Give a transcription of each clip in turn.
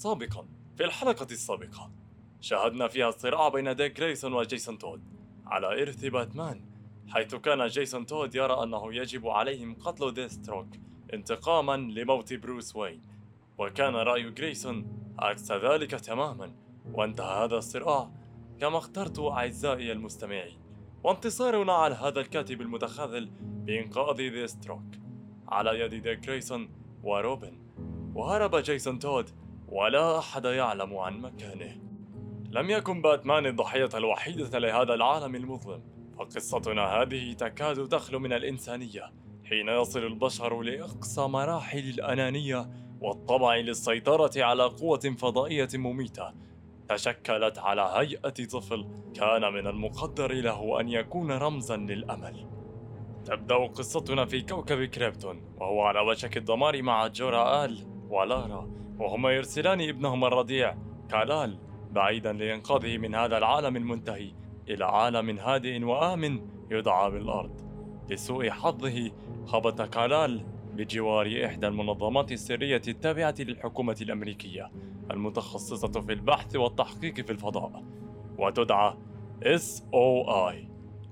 سابقا في الحلقة السابقة. شاهدنا فيها الصراع بين ديك جريسون وجيسون تود على إرث باتمان حيث كان جيسون تود يرى أنه يجب عليهم قتل ديستروك انتقاما لموت بروس وين. وكان رأي جريسون عكس ذلك تماما وانتهى هذا الصراع كما اخترت أعزائي المستمعين. وانتصارنا على هذا الكاتب المتخاذل بإنقاذ ديستروك. على يد ديك جريسون وروبن. وهرب جيسون تود ولا أحد يعلم عن مكانه. لم يكن باتمان الضحية الوحيدة لهذا العالم المظلم فقصتنا هذه تكاد تخلو من الإنسانية حين يصل البشر لأقصى مراحل الأنانية والطمع للسيطرة على قوة فضائية مميتة. تشكلت على هيئة طفل كان من المقدر له أن يكون رمزا للأمل. تبدأ قصتنا في كوكب كريبتون وهو على وشك الدمار مع جورا آل ولارا. وهما يرسلان ابنهما الرضيع. كالال بعيدا لإنقاذه من هذا العالم المنتهي إلى عالم هادئ وآمن يدعى بالأرض. لسوء حظه هبط كالال بجوار إحدى المنظمات السرية التابعة للحكومة الأمريكية المتخصصة في البحث والتحقيق في الفضاء وتدعى SOI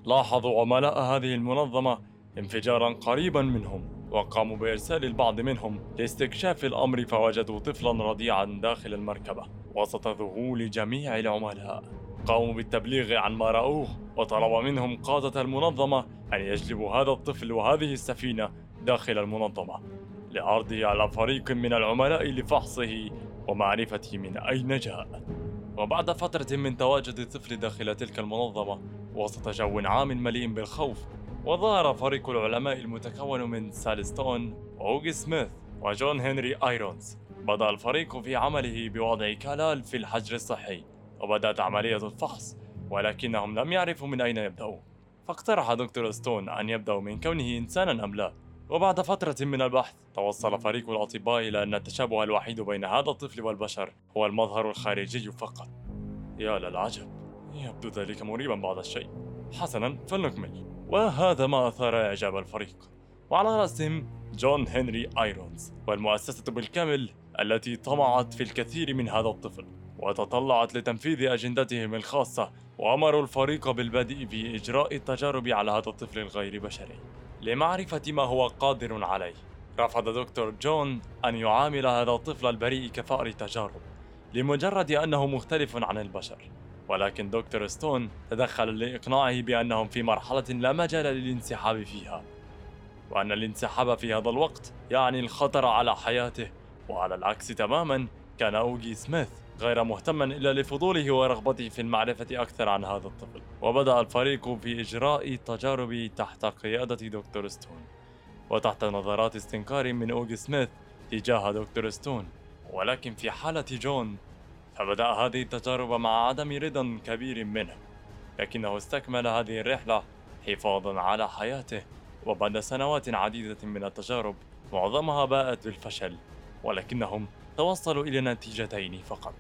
لاحظوا عملاء هذه المنظمة انفجارا قريبا منهم. وقاموا بإرسال البعض منهم لاستكشاف الأمر فوجدوا طفلا رضيعا داخل المركبة وسط ذهول جميع العملاء. قاموا بالتبليغ عن ما رأوه وطلب منهم قادة المنظمة أن يجلبوا هذا الطفل وهذه السفينة داخل المنظمة لعرضه على فريق من العملاء لفحصه ومعرفة من أين جاء. وبعد فترة من تواجد الطفل داخل تلك المنظمة وسط جو عام مليء بالخوف وظهر فريق العلماء المتكون من سايلس ستون وأوغي سميث وجون هنري آيرونز. بدأ الفريق في عمله بوضع كال إل في الحجر الصحي وبدأت عملية الفحص ولكنهم لم يعرفوا من أين يبدأوا. فاقترح دكتور ستون أن يبدأوا من كونه إنسانا أم لا. وبعد فترة من البحث توصل فريق الأطباء إلى أن التشابه الوحيد بين هذا الطفل والبشر هو المظهر الخارجي فقط. يا للعجب يبدو ذلك مريبا بعض الشيء. حسنا فلنكمل. وهذا ما أثار إعجاب الفريق. وعلى رأسهم جون هنري آيرونز والمؤسسة بالكامل التي طمعت في الكثير من هذا الطفل وتطلعت لتنفيذ أجندتهم الخاصة وأمروا الفريق بالبدء في إجراء التجارب على هذا الطفل الغير بشري لمعرفة ما هو قادر عليه. رفض دكتور جون أن يعامل هذا الطفل البريء كفأر تجارب لمجرد أنه مختلف عن البشر. ولكن دكتور ستون تدخل لإقناعه بأنهم في مرحلة لا مجال للانسحاب فيها. وأن الانسحاب في هذا الوقت يعني الخطر على حياته. وعلى العكس تماما كان أوجي سميث غير مهتما إلا لفضوله ورغبته في المعرفة أكثر عن هذا الطفل. وبدأ الفريق في إجراء التجارب تحت قيادة دكتور ستون. وتحت نظرات استنكار من أوغي سميث تجاه دكتور ستون. ولكن في حالة جون فبدأ هذه التجارب مع عدم رضا كبير منه لكنه استكمل هذه الرحلة حفاظا على حياته وبعد سنوات عديدة من التجارب معظمها باءت بالفشل ولكنهم توصلوا إلى نتيجتين فقط.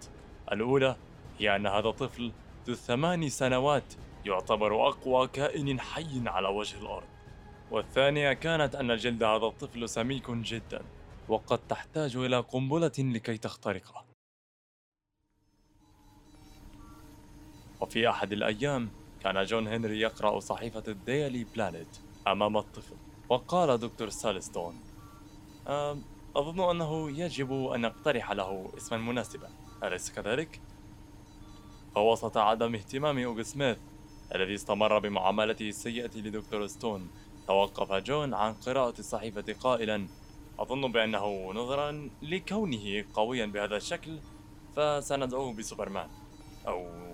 الأولى هي أن هذا الطفل ذو ثمان سنوات يعتبر أقوى كائن حي على وجه الأرض. والثانية كانت أن جلد هذا الطفل سميك جدا وقد تحتاج إلى قنبلة لكي تخترقه. وفي أحد الأيام كان جون هنري يقرأ صحيفة الديلي بلانيت أمام الطفل وقال دكتور سالستون أظن أنه يجب أن نقترح له اسما مناسبا أليس كذلك؟ فوسط عدم اهتمام أوغ سميث الذي استمر بمعاملته السيئة لدكتور ستون توقف جون عن قراءة الصحيفة قائلا أظن بأنه نظرا لكونه قويا بهذا الشكل فسندعوه بسوبرمان أو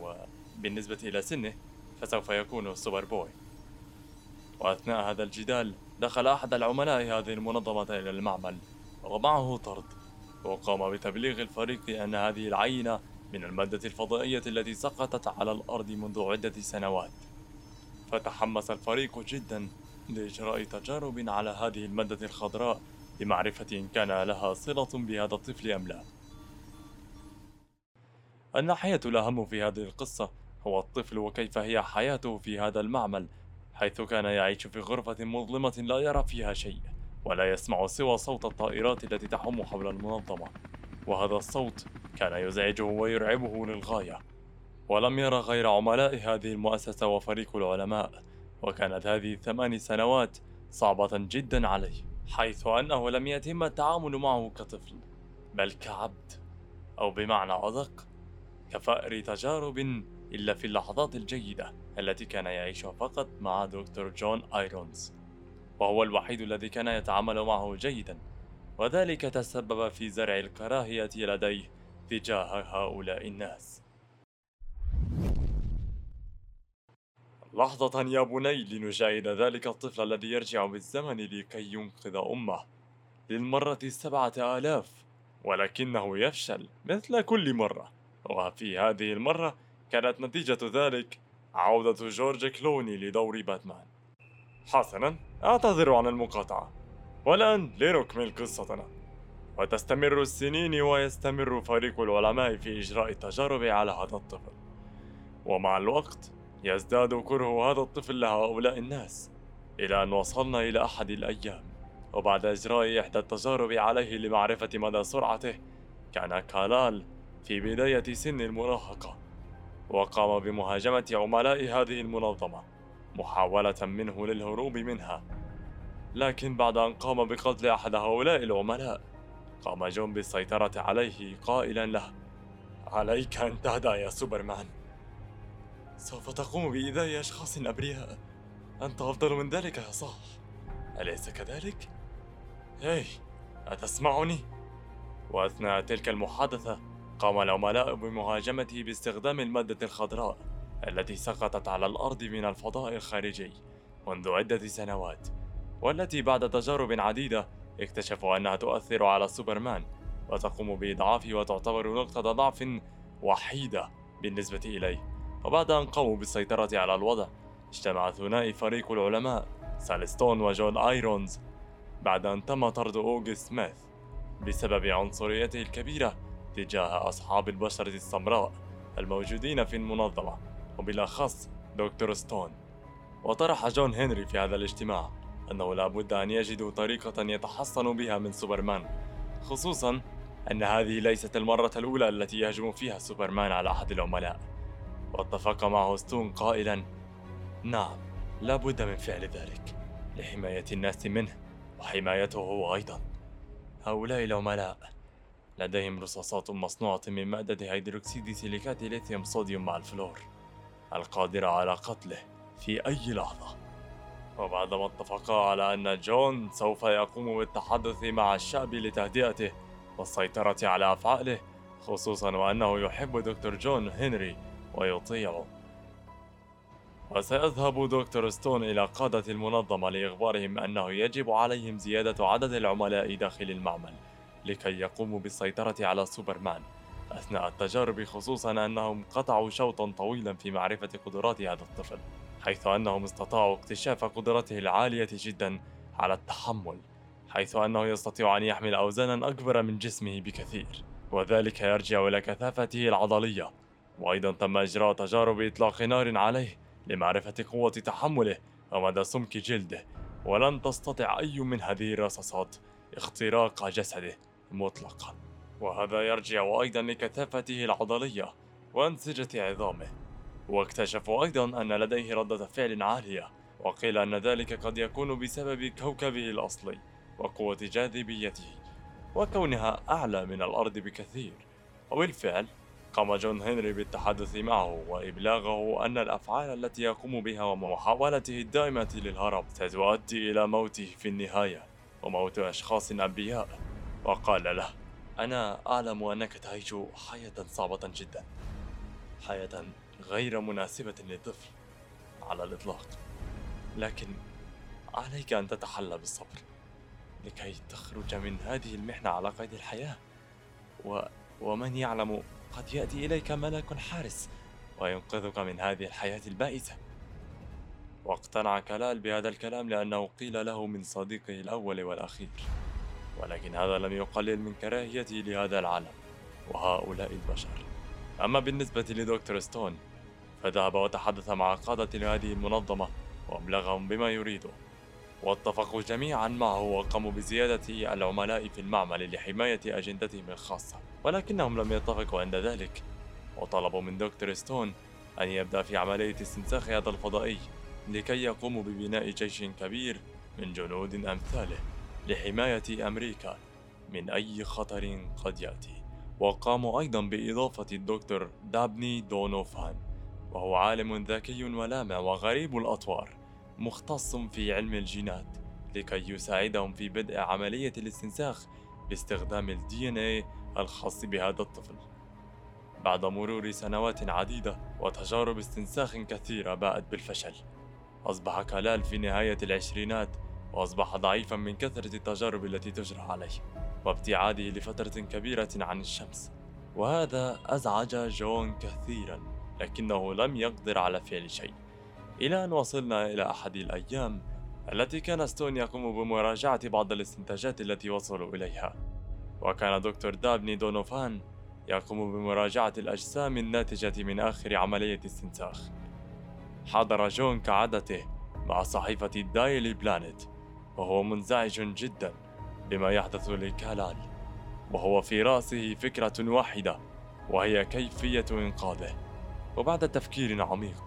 بالنسبة إلى سنه فسوف يكون سوبر بوي. وأثناء هذا الجدال دخل أحد العملاء هذه المنظمة إلى المعمل ومعه طرد. وقام بتبليغ الفريق أن هذه العينة من المادة الفضائية التي سقطت على الأرض منذ عدة سنوات. فتحمس الفريق جدا لإجراء تجارب على هذه المادة الخضراء لمعرفة إن كان لها صلة بهذا الطفل أم لا. الناحية الأهم في هذه القصة هو الطفل وكيف هي حياته في هذا المعمل حيث كان يعيش في غرفة مظلمة لا يرى فيها شيء ولا يسمع سوى صوت الطائرات التي تحوم حول المنظمة وهذا الصوت كان يزعجه ويرعبه للغاية. ولم يرى غير عملاء هذه المؤسسة وفريق العلماء وكانت هذه الثمان سنوات صعبة جدا عليه حيث أنه لم يتم التعامل معه كطفل بل كعبد أو بمعنى أدق كفأر تجارب إلا في اللحظات الجيدة التي كان يعيشها فقط مع دكتور جون آيرونز وهو الوحيد الذي كان يتعامل معه جيدا وذلك تسبب في زرع الكراهية لديه تجاه هؤلاء الناس. لحظة يا بني لنشاهد ذلك الطفل الذي يرجع بالزمن لكي ينقذ أمه. للمرة السبعة آلاف ولكنه يفشل مثل كل مرة وفي هذه المرة كانت نتيجة ذلك عودة جورج كلوني لدور باتمان. حسنا أعتذر عن المقاطعة. والآن لنكمل قصتنا. وتستمر السنين ويستمر فريق العلماء في إجراء التجارب على هذا الطفل. ومع الوقت يزداد كره هذا الطفل لهؤلاء الناس إلى أن وصلنا إلى أحد الأيام. وبعد إجراء إحدى التجارب عليه لمعرفة مدى سرعته كان كالال في بداية سن المراهقة. وقام بمهاجمة عملاء هذه المنظمة محاولة منه للهروب منها لكن بعد أن قام بقتل أحد هؤلاء العملاء قام جون بالسيطرة عليه قائلا له عليك أن تهدأ يا سوبرمان سوف تقوم بإيذاء أشخاص أبرياء أنت أفضل من ذلك يا صاح أليس كذلك؟ هاي أتسمعني؟ وأثناء تلك المحادثة قام العملاء بمهاجمته باستخدام المادة الخضراء التي سقطت على الأرض من الفضاء الخارجي منذ عدة سنوات والتي بعد تجارب عديدة اكتشفوا أنها تؤثر على سوبرمان وتقوم بإضعافه وتعتبر نقطة ضعف وحيدة بالنسبة إليه. وبعد أن قاموا بالسيطرة على الوضع اجتمع ثنائي فريق العلماء سالستون وجون آيرونز بعد أن تم طرد أوغست سميث بسبب عنصريته الكبيرة تجاه أصحاب البشرة السمراء الموجودين في المنظمة وبالأخص دكتور ستون. وطرح جون هنري في هذا الاجتماع أنه لا بد أن يجدوا طريقة يتحصنوا بها من سوبرمان خصوصا أن هذه ليست المرة الأولى التي يهجم فيها سوبرمان على أحد العملاء. واتفق معه ستون قائلا نعم لا بد من فعل ذلك لحماية الناس منه وحمايته هو أيضا. هؤلاء العملاء لديهم رصاصات مصنوعة من مادة هيدروكسيد سيليكات ليثيوم صوديوم مع الفلور القادرة على قتله في أي لحظة. وبعدما اتفقا على أن جون سوف يقوم بالتحدث مع الشعب لتهدئته والسيطرة على أفعاله خصوصا وأنه يحب دكتور جون هنري ويطيعه. وسيذهب دكتور ستون إلى قادة المنظمة لإخبارهم أنه يجب عليهم زيادة عدد العملاء داخل المعمل. لكي يقوموا بالسيطرة على سوبرمان. أثناء التجارب خصوصا أنهم قطعوا شوطا طويلا في معرفة قدرات هذا الطفل حيث أنهم استطاعوا اكتشاف قدرته العالية جدا على التحمل حيث أنه يستطيع أن يحمل أوزانا أكبر من جسمه بكثير. وذلك يرجع إلى كثافته العضلية. وأيضا تم إجراء تجارب إطلاق نار عليه لمعرفة قوة تحمله ومدى سمك جلده ولن تستطع أي من هذه الرصاصات اختراق جسده. مطلقا. وهذا يرجع أيضا لكثافته العضلية وأنسجة عظامه. واكتشفوا أيضا أن لديه ردة فعل عالية وقيل أن ذلك قد يكون بسبب كوكبه الأصلي وقوة جاذبيته وكونها أعلى من الأرض بكثير. وبالفعل قام جون هنري بالتحدث معه وإبلاغه أن الأفعال التي يقوم بها ومحاولته الدائمة للهرب ستؤدي إلى موته في النهاية وموت أشخاص أنبياء. وقال له أنا أعلم أنك تعيش حياة صعبة جدا. حياة غير مناسبة للطفل على الإطلاق. لكن عليك أن تتحلى بالصبر لكي تخرج من هذه المحنة على قيد الحياة. و... ومن يعلم قد يأتي إليك ملك حارس وينقذك من هذه الحياة البائسة. واقتنع كلال بهذا الكلام لأنه قيل له من صديقه الأول والأخير. ولكن هذا لم يقلل من كراهيته لهذا العالم وهؤلاء البشر. أما بالنسبة لدكتور ستون فذهب وتحدث مع قادة هذه المنظمة وأبلغهم بما يريده. واتفقوا جميعا معه وقاموا بزيادة العملاء في المعمل لحماية أجندتهم الخاصة. ولكنهم لم يتفقوا عند ذلك. وطلبوا من دكتور ستون أن يبدأ في عملية استنساخ هذا الفضائي لكي يقوموا ببناء جيش كبير من جنود أمثاله. لحماية أمريكا من أي خطر قد يأتي. وقاموا أيضا بإضافة الدكتور دابني دونوفان وهو عالم ذكي ولامع وغريب الأطوار مختص في علم الجينات لكي يساعدهم في بدء عملية الاستنساخ باستخدام ان اي الخاص بهذا الطفل. بعد مرور سنوات عديدة وتجارب استنساخ كثيرة باءت بالفشل. أصبح كلال في نهاية العشرينات وأصبح ضعيفا من كثرة التجارب التي تجرى عليه وابتعاده لفترة كبيرة عن الشمس. وهذا أزعج جون كثيرا لكنه لم يقدر على فعل شيء. إلى أن وصلنا إلى أحد الأيام التي كان ستون يقوم بمراجعة بعض الاستنتاجات التي وصلوا إليها. وكان دكتور دابني دونوفان يقوم بمراجعة الأجسام الناتجة من آخر عملية استنساخ حضر جون كعادته مع صحيفة الدايلي بلانت. وهو منزعج جدا بما يحدث لكالال وهو في رأسه فكرة واحدة وهي كيفية إنقاذه. وبعد تفكير عميق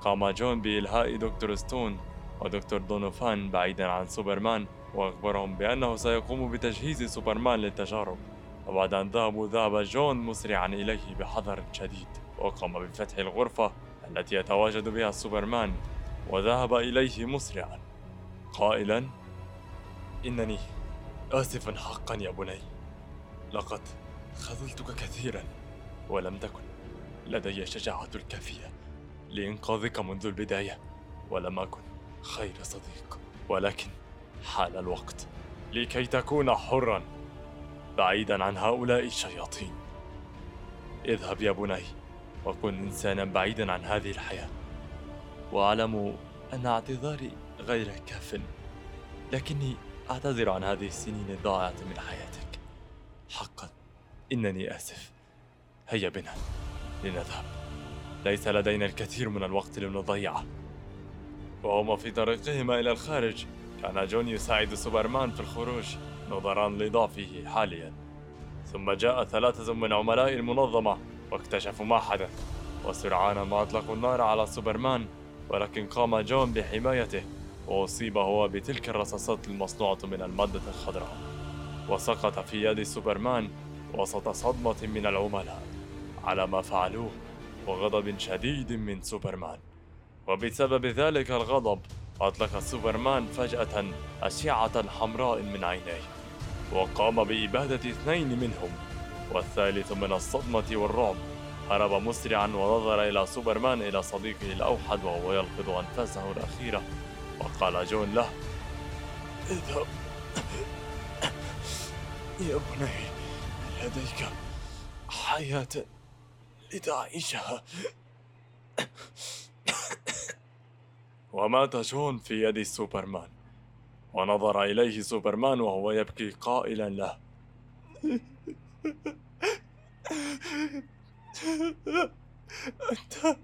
قام جون بإلهاء دكتور ستون ودكتور دونوفان بعيدا عن سوبرمان وأخبرهم بأنه سيقوم بتجهيز سوبرمان للتجارب. وبعد أن ذهبوا ذهب جون مسرعا إليه بحذر شديد وقام بفتح الغرفة التي يتواجد بها سوبرمان وذهب إليه مسرعا. قائلا إنني آسف حقا يا بني. لقد خذلتك كثيرا ولم تكن لدي الشجاعة الكافية لإنقاذك منذ البداية ولم أكن خير صديق. ولكن حان الوقت لكي تكون حرا بعيدا عن هؤلاء الشياطين. اذهب يا بني وكن إنسانا بعيدا عن هذه الحياة. وأعلم أن اعتذاري غير كاف. لكني أعتذر عن هذه السنين الضائعة من حياتك. حقا إنني آسف. هيا بنا لنذهب. ليس لدينا الكثير من الوقت لنضيعه وهما في طريقهما إلى الخارج. كان جون يساعد سوبرمان في الخروج نظرا لضعفه حاليا. ثم جاء ثلاثة من عملاء المنظمة واكتشفوا ما حدث. وسرعان ما أطلقوا النار على سوبرمان ولكن قام جون بحمايته. وأصيب هو بتلك الرصاصات المصنوعة من المادة الخضراء وسقط في يد سوبرمان وسط صدمة من العملاء على ما فعلوه وغضب شديد من سوبرمان. وبسبب ذلك الغضب أطلق سوبرمان فجأة أشعة حمراء من عينيه وقام بإبادة اثنين منهم. والثالث من الصدمة والرعب هرب مسرعا ونظر إلى سوبرمان إلى صديقه الأوحد وهو يلقط أنفاسه الأخيرة وقال جون له اذهب. يا بني لديك حياة لتعيشها. ومات جون في يد سوبرمان. ونظر إليه سوبرمان وهو يبكي قائلا له. أنت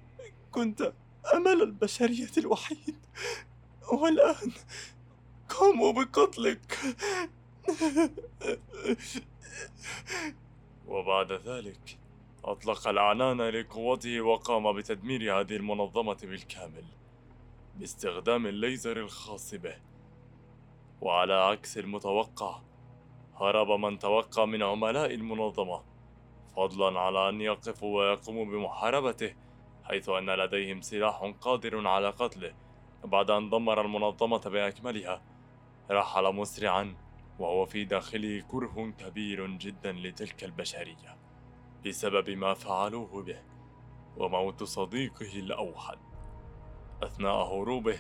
كنت أمل البشرية الوحيد. والآن قاموا بقتلك. وبعد ذلك أطلق العنان لقوته وقام بتدمير هذه المنظمة بالكامل باستخدام الليزر الخاص به. وعلى عكس المتوقع هرب من توقع من عملاء المنظمة فضلا على أن يقفوا ويقوموا بمحاربته حيث أن لديهم سلاح قادر على قتله. بعد أن دمر المنظمة بأكملها رحل مسرعا وهو في داخله كره كبير جدا لتلك البشرية بسبب ما فعلوه به وموت صديقه الأوحد. أثناء هروبه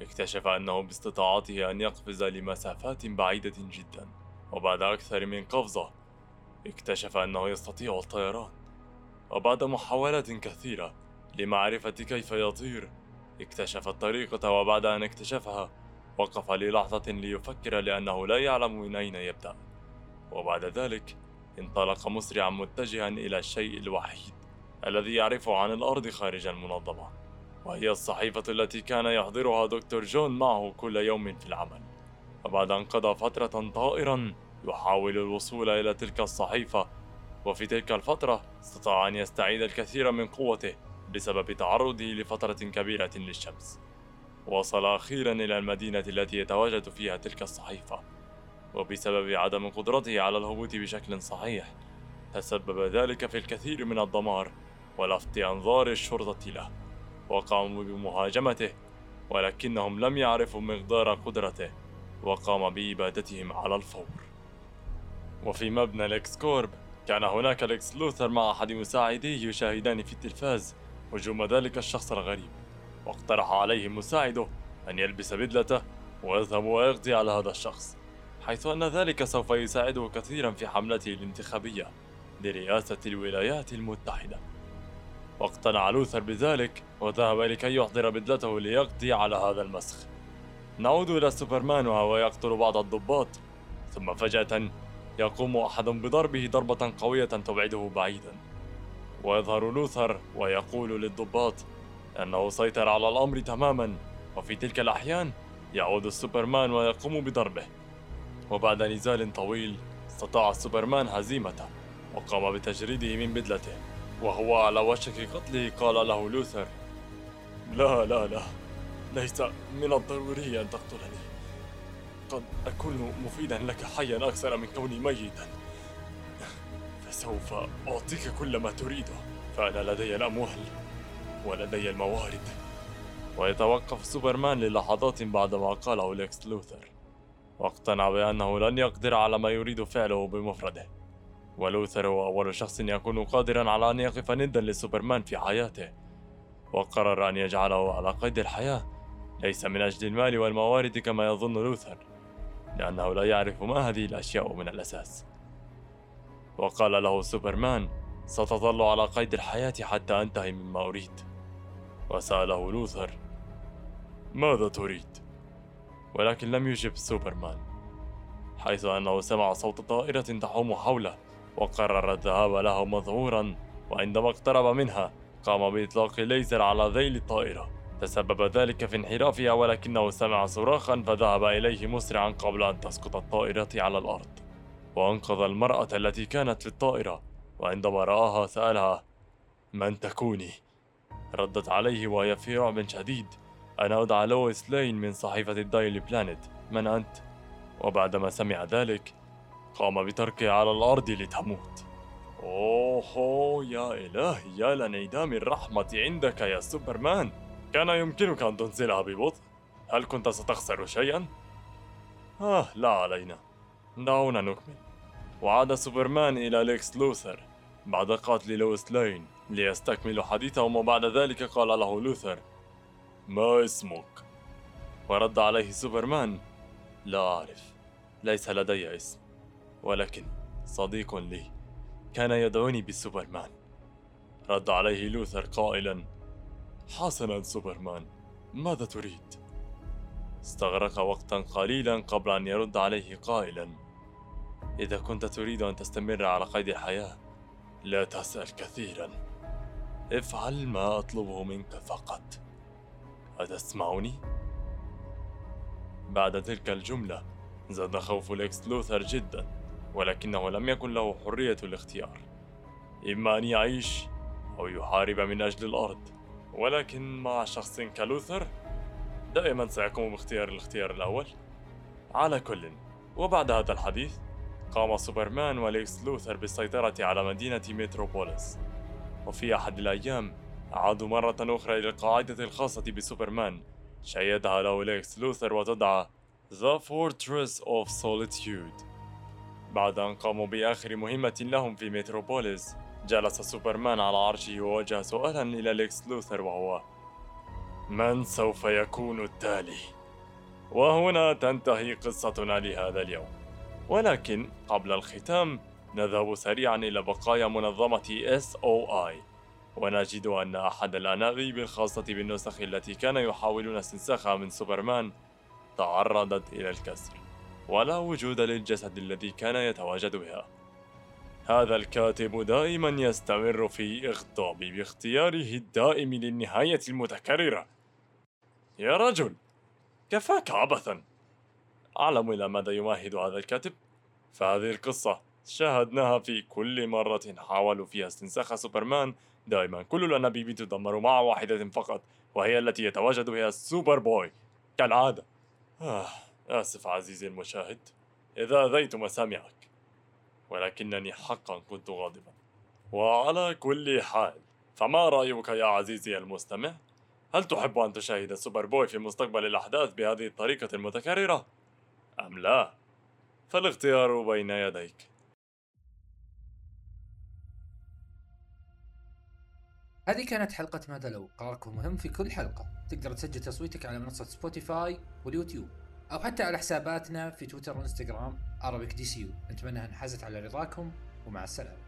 اكتشف أنه باستطاعته أن يقفز لمسافات بعيدة جدا وبعد أكثر من قفزة اكتشف أنه يستطيع الطيران. وبعد محاولات كثيرة لمعرفة كيف يطير اكتشف الطريقة وبعد أن اكتشفها وقف للحظة ليفكر لأنه لا يعلم من أين يبدأ. وبعد ذلك انطلق مسرعا متجها إلى الشيء الوحيد الذي يعرفه عن الأرض خارج المنظمة وهي الصحيفة التي كان يحضرها دكتور جون معه كل يوم في العمل. وبعد أن قضى فترة طائرا يحاول الوصول إلى تلك الصحيفة وفي تلك الفترة استطاع أن يستعيد الكثير من قوته. بسبب تعرضه لفترة كبيرة للشمس. وصل أخيرا إلى المدينة التي يتواجد فيها تلك الصحيفة. وبسبب عدم قدرته على الهبوط بشكل صحيح تسبب ذلك في الكثير من الدمار ولفت أنظار الشرطة له وقاموا بمهاجمته ولكنهم لم يعرفوا مقدار قدرته وقام بإبادتهم على الفور. وفي مبنى الإكس كورب كان هناك الإكس لوثر مع أحد مساعديه يشاهدان في التلفاز. هجوم ذلك الشخص الغريب واقترح عليه مساعده أن يلبس بدلته ويذهب ويقضي على هذا الشخص حيث أن ذلك سوف يساعده كثيرا في حملته الانتخابية لرئاسة الولايات المتحدة. واقتنع لوثر بذلك وذهب لكي يحضر بدلته ليقضي على هذا المسخ. نعود إلى سوبرمان وهو يقتل بعض الضباط ثم فجأة يقوم أحد بضربه ضربة قوية تبعده بعيدا. ويظهر لوثر ويقول للضباط أنه سيطر على الأمر تماما وفي تلك الأحيان يعود سوبرمان ويقوم بضربه وبعد نزال طويل استطاع سوبرمان هزيمته وقام بتجريده من بدلته. وهو على وشك قتله قال له لوثر لا لا لا ليس من الضروري أن تقتلني. قد أكون مفيدا لك حيا أكثر من كوني ميتا. فسوف أعطيك كل ما تريده فأنا لدي الأموال ولدي الموارد. ويتوقف سوبرمان للحظات بعدما قاله ليكس لوثر. واقتنع بأنه لن يقدر على ما يريد فعله بمفرده. ولوثر هو أول شخص يكون قادرا على أن يقف ندا لسوبرمان في حياته. وقرر أن يجعله على قيد الحياة. ليس من أجل المال والموارد كما يظن لوثر لأنه لا يعرف ما هذه الأشياء من الأساس. وقال له سوبرمان ستظل على قيد الحياة حتى أنتهي مما أريد. وسأله لوثر ماذا تريد؟ ولكن لم يجب سوبرمان حيث أنه سمع صوت طائرة تحوم حوله وقرر الذهاب لها مذعورا وعندما اقترب منها قام بإطلاق ليزر على ذيل الطائرة. تسبب ذلك في انحرافها ولكنه سمع صراخا فذهب إليه مسرعا قبل أن تسقط الطائرة على الأرض. وأنقذ المرأة التي كانت في الطائرة وعندما رآها سألها من تكوني؟ ردت عليه وهي في رعب شديد أنا أدعى لويس لين من صحيفة الدايلي بلانت من أنت؟ وبعدما سمع ذلك قام بتركها على الأرض لتموت أوه يا إلهي يا لانعدام الرحمة عندك يا سوبرمان كان يمكنك أن تنزلها ببطء هل كنت ستخسر شيئا؟ آه لا علينا دعونا نكمل وعاد سوبرمان إلى ليكس لوثر بعد قتل لويس لين ليستكمل حديثهم وبعد ذلك قال له لوثر ما اسمك؟ ورد عليه سوبرمان لا أعرف ليس لدي اسم ولكن صديق لي كان يدعوني بالسوبرمان رد عليه لوثر قائلا حسنا سوبرمان ماذا تريد استغرق وقتا قليلا قبل أن يرد عليه قائلا إذا كنت تريد أن تستمر على قيد الحياة لا تسأل كثيرا. افعل ما اطلبه منك فقط. أتسمعني؟ بعد تلك الجملة زاد خوف ليكس لوثر جدا ولكنه لم يكن له حرية الاختيار. إما أن يعيش أو يحارب من أجل الأرض ولكن مع شخص كلوثر دائما سيقوم باختيار الاختيار الأول. على كل وبعد هذا الحديث قام سوبرمان وليكس لوثر بالسيطرة على مدينة متروبوليس. وفي أحد الأيام عادوا مرة أخرى إلى القاعدة الخاصة بسوبرمان. شيدها له ليكس لوثر وتدعى The Fortress of Solitude بعد أن قاموا بآخر مهمة لهم في متروبوليس جلس سوبرمان على عرشه ووجه سؤالا إلى ليكس لوثر وهو من سوف يكون التالي؟ وهنا تنتهي قصتنا لهذا اليوم. ولكن قبل الختام نذهب سريعا إلى بقايا منظمة SOI ونجد أن أحد الأنابيب الخاصة بالنسخ التي كان يحاولون استنساخها من سوبرمان تعرضت إلى الكسر. ولا وجود للجسد الذي كان يتواجد بها. هذا الكاتب دائما يستمر في إغضابي باختياره الدائم للنهاية المتكررة. يا رجل كفاك عبثا. أعلم إلى ماذا يمهد هذا الكاتب. فهذه القصة. شاهدناها في كل مرة حاولوا فيها استنساخ سوبرمان. دائما كل الأنابيب تدمر مع واحدة فقط وهي التي يتواجد بها السوبر بوي كالعادة. آه آسف عزيزي المشاهد. إذا أذيت مسامعك. ولكنني حقا كنت غاضبا. وعلى كل حال فما رأيك يا عزيزي المستمع؟ هل تحب أن تشاهد سوبر بوي في مستقبل الأحداث بهذه الطريقة المتكررة؟ أم لا؟ فالاختيار بين يديك. هذه كانت حلقة ماذا لو؟ قراركم مهم في كل حلقة. تقدر تسجل تصويتك على منصة سبوتيفاي واليوتيوب أو حتى على حساباتنا في تويتر وإنستغرام Arabic DCU نتمنى أن حازت على رضاكم ومع السلامة.